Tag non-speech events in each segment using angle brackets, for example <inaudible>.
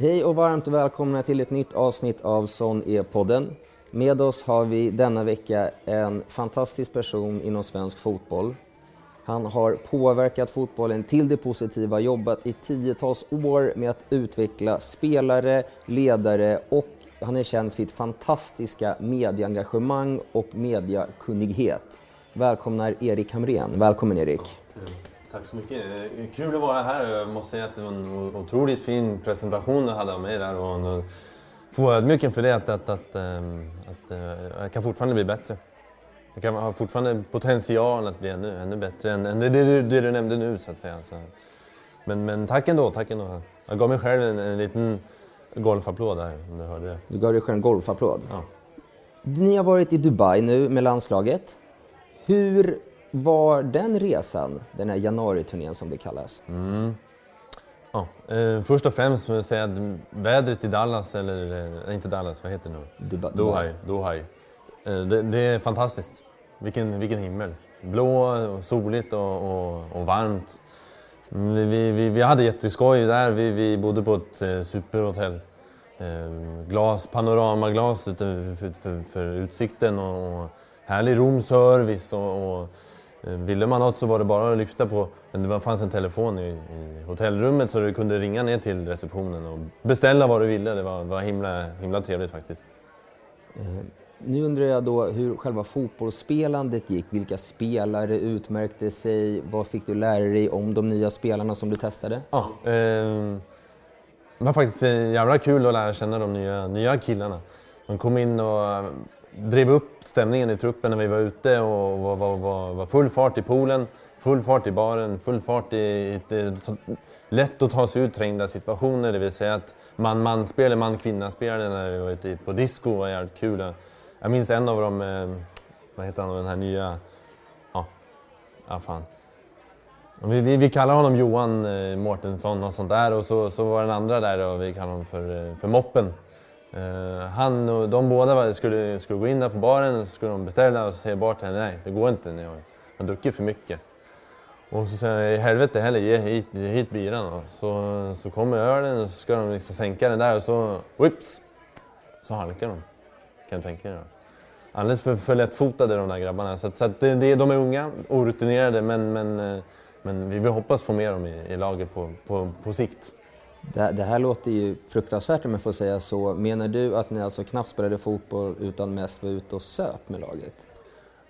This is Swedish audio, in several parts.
Hej och varmt välkomna till ett nytt avsnitt av Sån är podden. Med oss har vi denna vecka en fantastisk person inom svensk fotboll. Han har påverkat fotbollen till det positiva, jobbat i tiotals år med att utveckla spelare, ledare och han är känd för sitt fantastiska medieengagemang och mediakunnighet. Välkomnar Erik Hamrén. Välkommen Erik. Tack så mycket. Eh, Kul att vara här. Jag måste säga att det var en otroligt fin presentation du hade av mig där. Och vara ödmjuk inför det att, att, att, ehm, att, eh, jag kan fortfarande bli bättre. Jag kan ha fortfarande potential att bli ännu, ännu bättre än, än det, det, det du nämnde nu så att säga. Så. Men, men tack ändå, tack ändå. Jag gav mig själv en, en liten golfapplåd där om du hörde det. Du gav dig själv en golfapplåd. Ja. Ni har varit i Dubai nu med landslaget. Hur var den resan, den här januariturnén som det kallas? Ja, eh, först och främst vill jag säga att vädret i Dallas, eller eh, inte Dallas, vad heter det nu? Dubai. Dohai. Dohai. Eh, det, det är fantastiskt. Vilken, vilken himmel. Blå, och soligt och, och, och varmt. Mm, Vi, vi, vi, hade jätteskoj där. Vi, vi bodde på ett eh, superhotell. Eh, glas, panoramaglas för, för, för utsikten och, och härlig roomservice. Och, och, ville man något så var det bara att lyfta på. Men det fanns en telefon i, i hotellrummet så du kunde ringa ner till receptionen och beställa vad du ville. Det var, var himla, himla trevligt faktiskt. Nu undrar jag då hur själva fotbollsspelandet gick. Vilka spelare utmärkte sig? Vad fick du lära dig om de nya spelarna som du testade? Ja, ehm, det var faktiskt eh, jävla kul att lära känna de nya, nya killarna. De kom in och eh, drev upp stämningen i truppen när vi var ute och var, var, var, var full fart i poolen, full fart i baren, full fart i... i, i eh, lätt att ta sig ur trängda situationer, det vill säga att man-man-spel, man-kvinna-spel när vi var ute på disco var jävligt kul. Jag minns en av dem, eh, vad heter han, den här nya... Ja, ja fan. Vi, vi, vi kallar honom Johan eh, Mårtensson och sånt där och så, så var den andra där och vi kallar honom för, eh, för Moppen. Eh, han och de båda skulle, skulle gå in där på baren och så skulle de beställa och så säger bartendern nej det går inte, ni har, har druckit för mycket. Och så säger han, i helvete heller ge hit, ge hit biran då. Så, så kommer ölen och så ska de liksom sänka den där och så whips så halkar de. Kan jag tänka dig? Alldeles för, för lättfotade de där grabbarna. Så, att, så att det, det, de är unga, orutinerade men, men, eh, men vi vill hoppas få med dem i, i laget på, på, på sikt. Det, det här låter ju fruktansvärt om jag får säga så. Menar du att ni alltså knappt spelade fotboll utan mest var ute och söp med laget?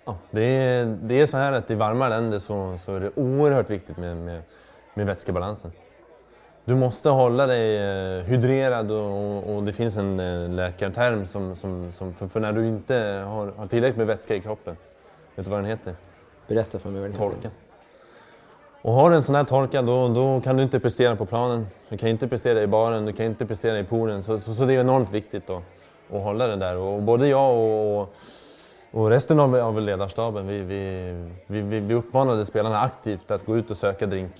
Ja, det, är, det är så här att i varma länder så, så är det oerhört viktigt med, med, med vätskebalansen. Du måste hålla dig eh, hydrerad och, och det finns en eh, läkarterm som, som, som för, för när du inte har, har tillräckligt med vätska i kroppen. Vet du vad den heter? Berätta för mig vad det heter. Och har du en sån här torka då, då kan du inte prestera på planen. Du kan inte prestera i baren, du kan inte prestera i poolen. Så, så, så det är enormt viktigt då, att hålla det där. Och både jag och, och, och resten av, av ledarstaben, vi, vi, vi, vi, vi uppmanade spelarna aktivt att gå ut och söka drink.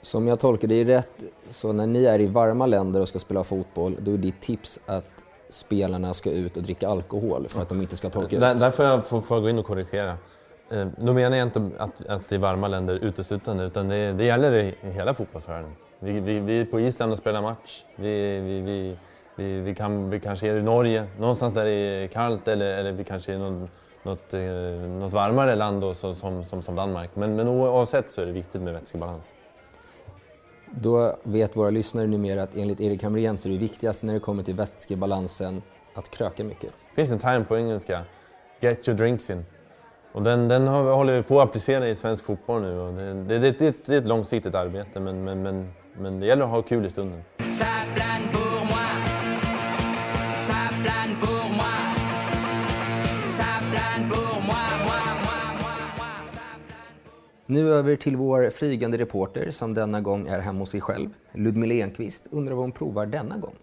Som jag tolkar det rätt, så när ni är i varma länder och ska spela fotboll, då är ditt tips att spelarna ska ut och dricka alkohol för att de inte ska torka ut? Där, där får jag, får, får jag gå in och korrigera. Eh, Då menar jag inte att, att det är varma länder uteslutande, utan det, det gäller i, hela fotbollsvärlden. Vi, vi, vi är på Island och spelar match. Vi, vi, vi, vi, vi, kan, vi kanske är i Norge, någonstans där det är kallt, eller, eller vi kanske är i något, något, eh, något varmare land då, så, som, som, som Danmark. Men, men oavsett så är det viktigt med vätskebalans. Då vet våra lyssnare numera att enligt Erik Hamrén så är det viktigaste när det kommer till vätskebalansen att kröka mycket. Det finns en term på engelska, get your drinks in. Och den, den har, håller vi på att applicera i svensk fotboll nu. Och det, det, det, det, det är ett långsiktigt arbete, men, men, men, men det gäller att ha kul i stunden. Nu över till vår flygande reporter som denna gång är hemma hos sig själv. Ludmilla Enqvist undrar vad hon provar denna gång.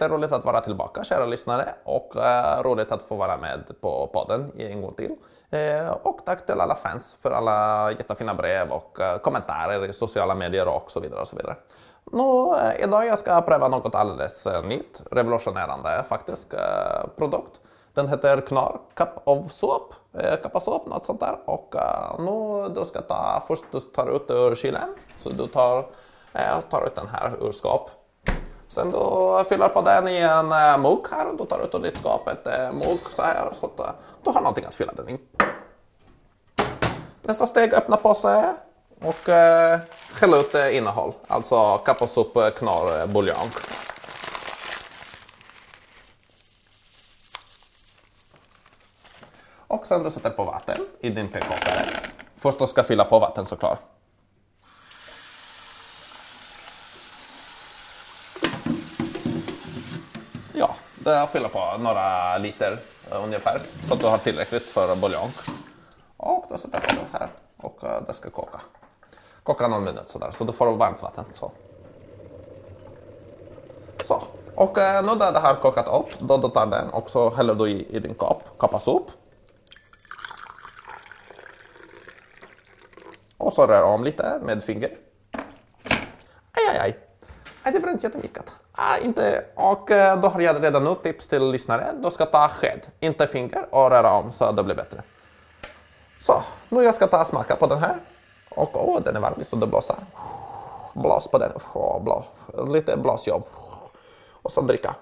Jätteroligt att vara tillbaka kära lyssnare och eh, roligt att få vara med på podden en gång till. Eh, och tack till alla fans för alla jättefina brev och eh, kommentarer i sociala medier och så vidare. Och så vidare. Nu, eh, idag jag ska pröva något alldeles eh, nytt, revolutionerande faktiskt, eh, produkt. Den heter Knar Cup of Soap, eh, Cup of Soap, något sånt där. Och eh, nu du ska ta, först du tar ut ur kylen, så du tar, eh, tar ut den här ur skåp. Sen du fyller på den i en eh, mugg här, du tar ut ur ditt skåp ett eh, mugg så här, så att eh, du har någonting att fylla den i. Nästa steg, öppna påse och eh, hälla ut innehåll, alltså kapasup-knorr-buljong. Och sen du sätter på vatten i din tekokare. Först du ska fylla på vatten såklart. Ja, jag fyller på några liter eh, ungefär så att du har tillräckligt för buljong. Och då sätter jag på det här och eh, det ska koka. Koka någon minut sådär så du får varmt vatten. Så. Så. Och eh, nu när det har kokat upp, då du tar den och så häller du i, i din kopp, kappasup. Och så rör om lite med finger. Aj, aj, aj. aj det bränns jättemycket. Ah, inte. Och eh, då har jag redan nu tips till lyssnare. Du ska ta sked, inte finger och röra om så det blir bättre. Så, nu jag ska ta och smaka på den här. Och åh, den är varm, visst det blåser. Blås på den. Oh, blå. Lite blåsjobb. Och så dricka.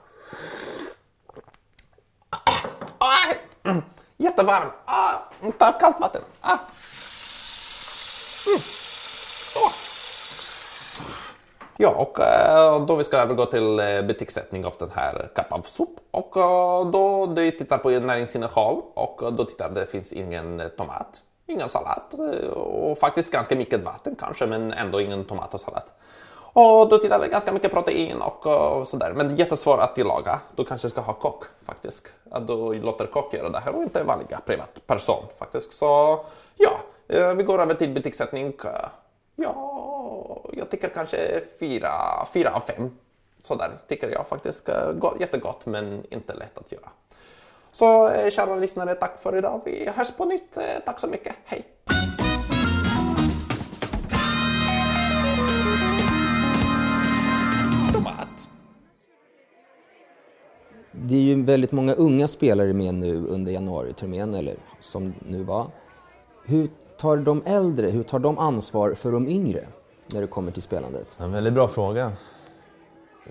Ah, mm, jättevarm. Ah, ta kallt vatten. Ah. Mm. Oh. Ja, och eh, då vi ska övergå till eh, betygssättning av den här Cup of Soup. Och eh, då du tittar på näringsinnehåll och då tittar det finns ingen tomat, ingen sallad och faktiskt ganska mycket vatten kanske men ändå ingen tomat och sallad. Och då tittar det ganska mycket protein och, sådär men jättesvårt att tillaga. Du kanske ska ha kock faktiskt. Att du låter kock göra det här och inte vanliga privatperson faktiskt. Så ja, vi går över till betygssättning. Ja, jag tycker kanske fyra, fyra av fem. Sådär tycker jag faktiskt. Eh, jättegott men inte lätt att göra. Så eh, kära lyssnare, tack för idag. Vi hörs på nytt. Eh, tack så mycket. Hej! Tomat. Det är ju väldigt många unga spelare med nu under januariturnén, eller som nu var. Hur tar de äldre, hur tar de ansvar för de yngre när det kommer till spelandet? En väldigt bra fråga.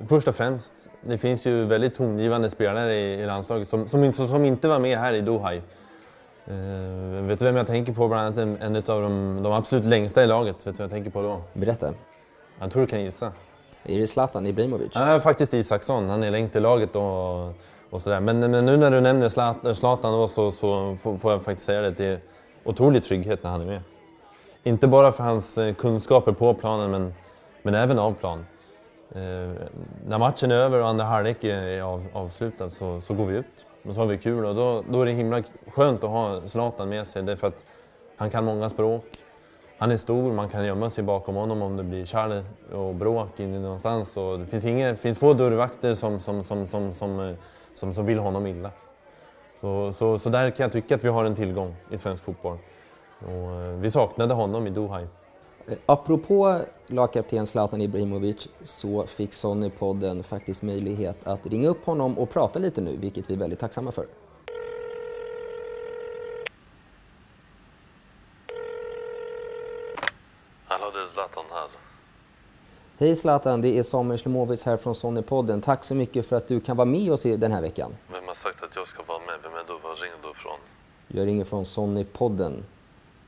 Först och främst, det finns ju väldigt tongivande spelare i, i landslaget som, som, inte- som inte var med här i Doha. Eh, vet du vem jag tänker på? Bland annat en, en av de, de absolut längsta i laget. Vet du vad jag tänker på då? Berätta. Jag tror du kan gissa. Är det Zlatan Ibrahimovic? Ja, faktiskt Isaksson. Han är längst i laget och, och sådär. Men, men nu när du nämner Zlat- Zlatan då, så, så får, får jag faktiskt säga det. Det är otrolig trygghet när han är med. Inte bara för hans eh, kunskaper på planen, men, men även av plan. Eh, när matchen är över och andra halvlek är av, avslutad så, så går vi ut. Och så har vi kul och då, då är det himla skönt att ha Zlatan med sig. Därför att han kan många språk. Han är stor, man kan gömma sig bakom honom om det blir kärl och bråk inne någonstans. Och det finns, inga, finns få dörrvakter som, som, som, som, som, som, som vill honom illa. Så, så, så där kan jag tycka att vi har en tillgång i svensk fotboll. Och, eh, vi saknade honom i Doha. Eh, Apropå lagkapten Zlatan Ibrahimovic så fick Sonny-podden faktiskt möjlighet att ringa upp honom och prata lite nu, vilket vi är väldigt tacksamma för. Hallå, det är Zlatan här. Hej Zlatan, det är Samuel Slemovic här från Sonny-podden. Tack så mycket för att du kan vara med oss i den här veckan. Vem har sagt att jag ska vara med? Vem är du? Var ringer du ifrån? Jag ringer från Sonny-podden.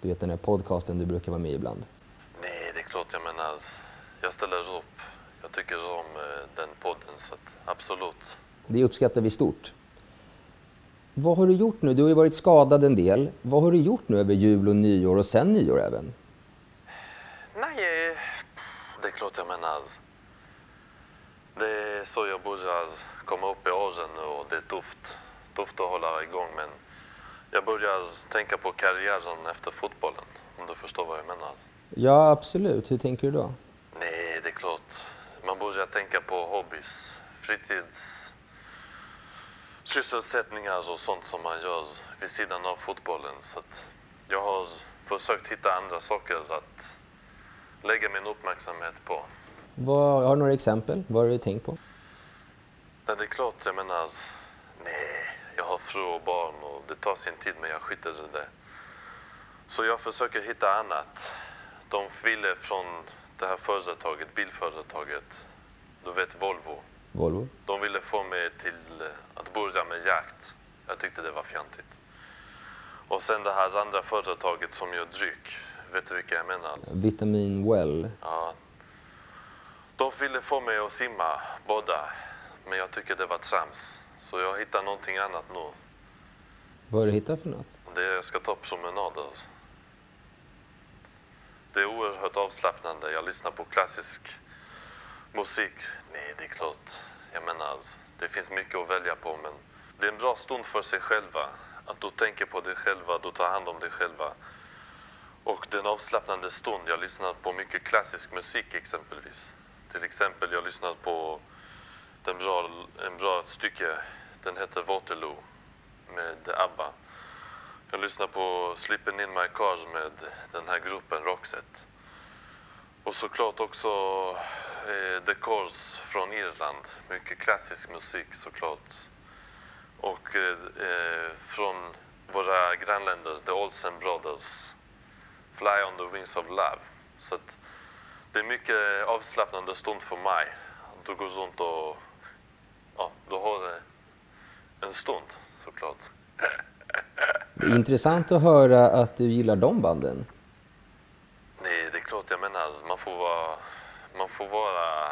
Du vet den här podcasten du brukar vara med i ibland. Nej, det är klart jag menar. Jag ställer upp. Jag tycker om eh, den podden, så att absolut. Det uppskattar vi stort. Vad har du gjort nu? Du har ju varit skadad en del. Vad har du gjort nu över jul och nyår och sen nyår även? Nej, det är klart jag menar. Det är så jag börjar komma upp i åren och det är tufft. Tufft att hålla igång, men jag börjar tänka på karriären efter fotbollen, om du förstår vad jag menar. Ja, absolut. Hur tänker du då? Nej, det är klart. Man börjar tänka på hobbys, fritidssysselsättningar och sånt som man gör vid sidan av fotbollen. Så jag har försökt hitta andra saker att lägga min uppmärksamhet på. Vad, har du några exempel? Vad har du tänkt på? Nej, det är klart, jag menar, fru och barn och det tar sin tid men jag skiter i det. Så jag försöker hitta annat. De ville från det här företaget, bilföretaget, du vet Volvo. Volvo? De ville få mig till eh, att börja med jakt. Jag tyckte det var fjantigt. Och sen det här andra företaget som gör dryck. Vet du vilka jag menar? Vitamin Well? Ja. De ville få mig att simma, båda. Men jag tycker det var trams. Så jag hittar någonting annat nu. Vad har du hittat för något? Det jag ska ta promenader. Alltså. Det är oerhört avslappnande. Jag lyssnar på klassisk musik. Nej, det är klart. Jag menar, alltså, det finns mycket att välja på men det är en bra stund för sig själva. Att du tänker på dig själva, du tar hand om dig själva. Och det är en avslappnande stund. Jag lyssnar på mycket klassisk musik exempelvis. Till exempel, jag lyssnar på den bra, en bra stycke. Den heter Waterloo med ABBA. Jag lyssnar på Slippin' In My Car med den här gruppen Roxette. Och såklart också eh, The Course från Irland. Mycket klassisk musik såklart. Och eh, eh, från våra grannländer, The Olsen Brothers. Fly on the Wings of Love. Så att det är mycket avslappnande stund för mig. Du går runt och ja, du har en stund såklart. Det är intressant att höra att du gillar de banden. Nej, det är klart jag menar. Man får vara, man får vara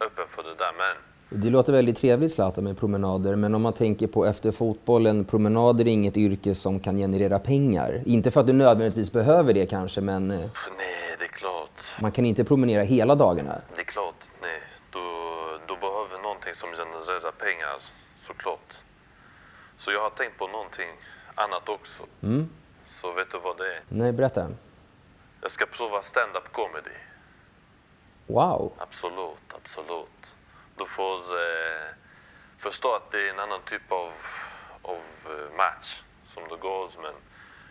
öppen för det där. Men Det låter väldigt trevligt Zlatan med promenader, men om man tänker på efter fotbollen, promenader är inget yrke som kan generera pengar. Inte för att du nödvändigtvis behöver det kanske, men eh, nej, det är klart. man kan inte promenera hela dagarna. Det är klart, nej. Du, du behöver någonting som genererar pengar, såklart. Så jag har tänkt på någonting annat också. Mm. Så vet du vad det är? Nej, berätta. Jag ska prova stand-up comedy. Wow! Absolut, absolut. Du får eh, förstå att det är en annan typ av, av eh, match som det går men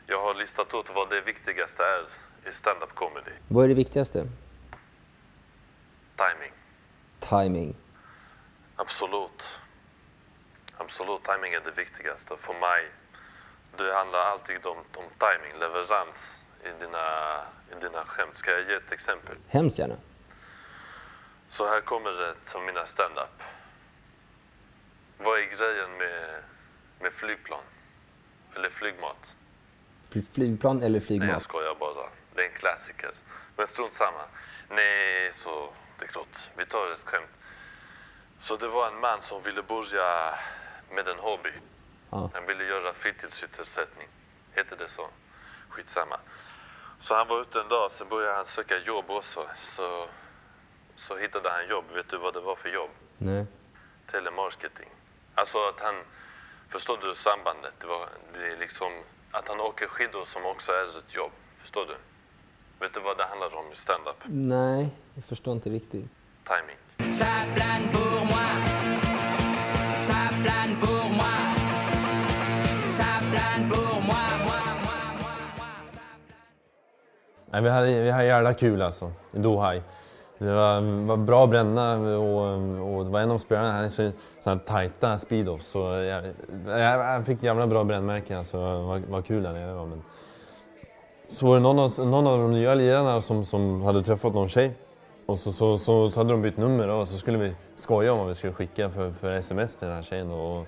jag har listat ut vad det viktigaste är i stand-up comedy. Vad är det viktigaste? Timing. Timing. Absolut. Absolut, timing är det viktigaste. För mig, det handlar alltid om, om timing, leverans i dina, i dina skämt. Ska jag ge ett exempel? Hemskt gärna. Så här kommer det till mina stand-up. Vad är grejen med, med flygplan? Eller flygmat? Fly- Flygplan eller Nej, jag flygmat? skojar bara. Det är en klassiker. Men strunt samma. Nej, så det är klart. Vi tar ett skämt. Så det var en man som ville börja med en hobby. Ja. Han ville göra fritidssysselsättning. Heter det så? Skitsamma. Så han var ute en dag, sen började han söka jobb också. Så, så hittade han jobb. Vet du vad det var för jobb? Nej. telemarketing. Alltså att han, förstår du sambandet? Det, var, det är liksom att han åker skidor som också är ett jobb. Förstår du? Vet du vad det handlar om i stand-up? Nej, jag förstår inte riktigt. Timing. Nej, vi, hade, vi hade jävla kul alltså, i Dohaj. Det var, var bra bränna och, och det var en av spelarna, han hade så, såna här tajta speedoffs. Så jag, jag, jag fick jävla bra brännmärken alltså, vad, vad kul där nere var. Men... Så var det någon av, någon av de nya lirarna som, som hade träffat någon tjej. Och så, så, så, så hade de bytt nummer och så skulle vi skoja om vad vi skulle skicka för, för sms till den här tjejen. Och,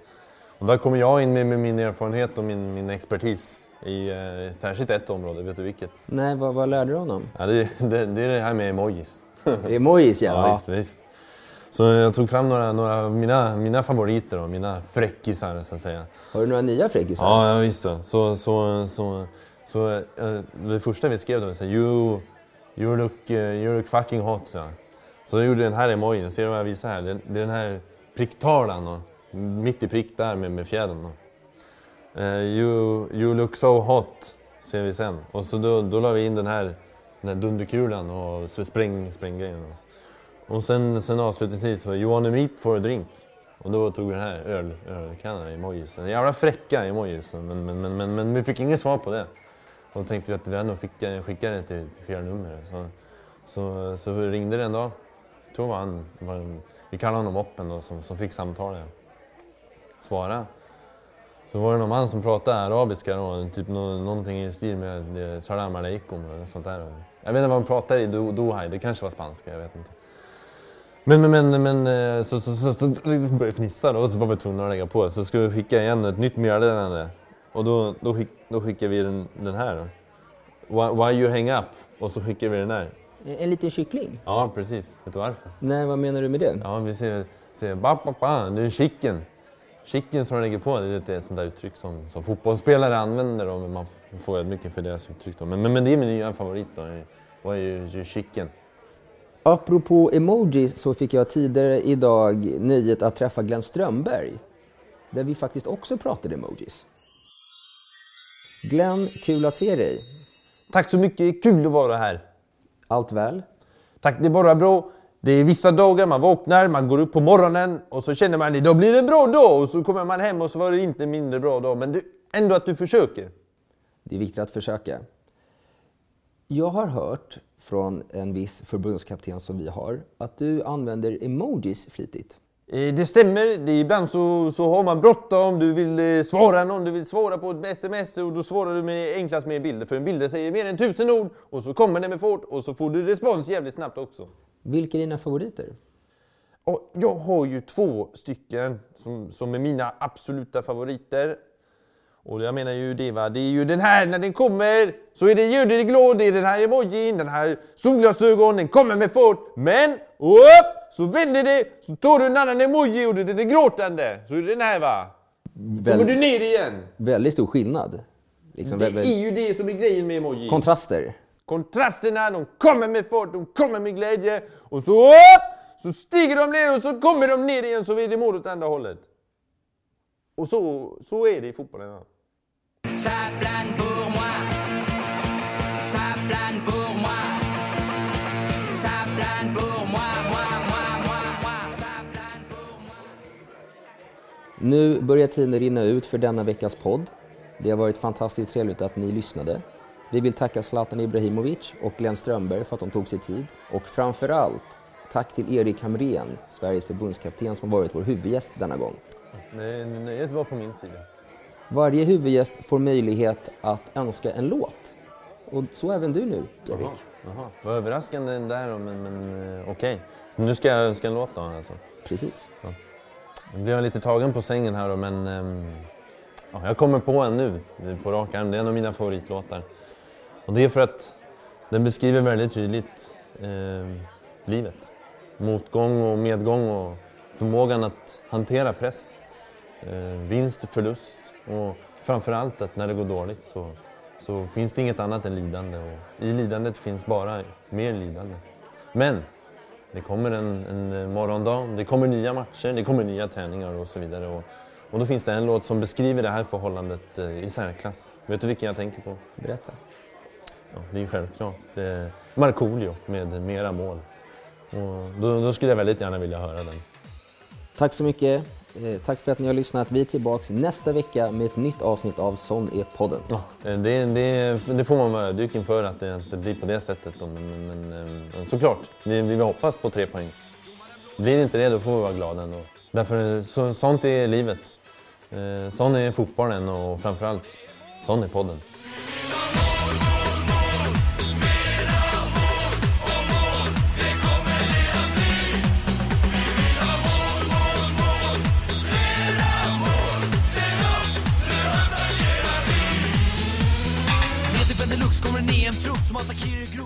och där kommer jag in med, med min erfarenhet och min, min expertis i eh, särskilt ett område. Vet du vilket? Nej, vad, vad lärde du honom? Ja, det, det, det är det här med emojis. <laughs> Emojis ja. Ja, visst, visst. Så jag tog fram några, några av mina, mina favoriter och mina fräckisar så att säga. Har du några nya fräckisar? Ja, ja visst. Då. Så, så, så, så eh, det första vi skrev då var you, you, look, eh, you look fucking hot. Så, så jag gjorde den här emojin, ser du vad jag visar här? Det, det är den här pricktavlan och mitt i prick där med, med fjädern. Då. Uh, you, you look so hot, ser vi sen. Och så då, då la vi in den här, den här dunderkulan och så spräng, spränggrejen. Och sen, sen avslutningsvis så you wanna meet for a drink. Och då tog vi den här öl, ölkannan, emojisen. Jävla fräcka emojisen, men, men, men, men, men vi fick inget svar på det. Och då tänkte vi att vi ändå fick, eh, skicka det till, till fel nummer. Så, så, så vi ringde det en dag. Jag tror det var han, var vi kallade honom Oppen då, som, som fick samtalet. Svara. Så var det någon man som pratade arabiska då, typ nå, någonting i stil med salam aleikum och sånt där. Jag vet inte vad de pratade i Dohaj, det kanske var spanska, jag vet inte. Men, men, men, men så, så, så, så, så började jag fnissa då och så var vi tvungna att lägga på. Så skulle vi skicka igen ett nytt meddelande. Och då, då, skick, då skickar vi den, den här då. Why, why you hang up? Och så skickar vi den här. En, en liten kyckling? Ja, precis. Vet du varför? Nej, vad menar du med det? Ja, vi säger, säger ba, ba, ba, det är chicken. Chicken som de lägger på, det är lite ett sånt där uttryck som, som fotbollsspelare använder. Då, men man får mycket för deras uttryck. Då. Men, men, men det är min nya favorit då. Är ju, ju chicken? Apropå emoji så fick jag tidigare idag nöjet att träffa Glenn Strömberg. Där vi faktiskt också pratade emojis. Glenn, kul att se dig. Tack så mycket, kul att vara här. Allt väl? Tack, det är bara bra. Det är vissa dagar man vaknar, man går upp på morgonen och så känner man idag blir det en bra dag och så kommer man hem och så var det inte en mindre bra dag. Men du, ändå att du försöker. Det är viktigt att försöka. Jag har hört från en viss förbundskapten som vi har att du använder emojis flitigt. Eh, Det stämmer, det ibland så, så har man bråttom, du vill eh, svara någon, du vill svara på ett sms och då svarar du med enklast med bilder. För en bild säger mer än tusen ord och så kommer den med fort och så får du respons jävligt snabbt också. Vilka är dina favoriter? Och jag har ju två stycken som, som är mina absoluta favoriter. Och jag menar ju det va, det är ju den här när den kommer så är det glad, det är den här emojin, den här solglasögon, den kommer med fart. Men upp, så vänder det, så tar du en annan emoji och den är gråtande. Så är det den här va. Kommer du Väl, ner igen. väldigt stor skillnad. Liksom, Det är ju det som är grejen med emoji. kontraster. Kontrasterna, de kommer med fart, de kommer med glädje och så upp, så stiger de ner och så kommer de ner igen så är det mål åt andra hållet. Och så, så är det i fotbollen. Ja. Nu börjar tiden rinna ut för denna veckas podd. Det har varit fantastiskt trevligt att ni lyssnade. Vi vill tacka Zlatan Ibrahimovic och Glenn Strömberg för att de tog sig tid. Och framför allt, tack till Erik Hamrén, Sveriges förbundskapten som har varit vår huvudgäst denna gång. Nej, Nöjet var på min sida. Varje huvudgäst får möjlighet att önska en låt. Och så även du nu, Erik. Jaha. Vad överraskande där men, men eh, okej. Nu ska jag önska en låt då alltså. Precis. Nu blir jag lite tagen på sängen här då, men ehm, ja, jag kommer på en nu eh, på rak arm. Det är en av mina favoritlåtar. Och det är för att den beskriver väldigt tydligt eh, livet. Motgång och medgång och förmågan att hantera press. Eh, vinst och förlust. Och framförallt att när det går dåligt så, så finns det inget annat än lidande. Och I lidandet finns bara mer lidande. Men det kommer en, en morgondag, det kommer nya matcher, det kommer nya träningar och så vidare. Och, och då finns det en låt som beskriver det här förhållandet eh, i särklass. Vet du vilken jag tänker på? Berätta. Ja, det är ju självklart. Markoolio med Mera mål. Och då, då skulle jag väldigt gärna vilja höra den. Tack så mycket. Eh, tack för att ni har lyssnat. Vi är tillbaka nästa vecka med ett nytt avsnitt av Sån är podden. Eh, Det, det, det får man vara ödmjuk inför att det inte blir på det sättet. Då. Men, men, men såklart, vi, vi hoppas på tre poäng. Blir det inte det, då får vi vara glada ändå. Därför, så, sånt är livet. Eh, sån är fotbollen och framförallt, sån är podden. Vet du Benelux kommer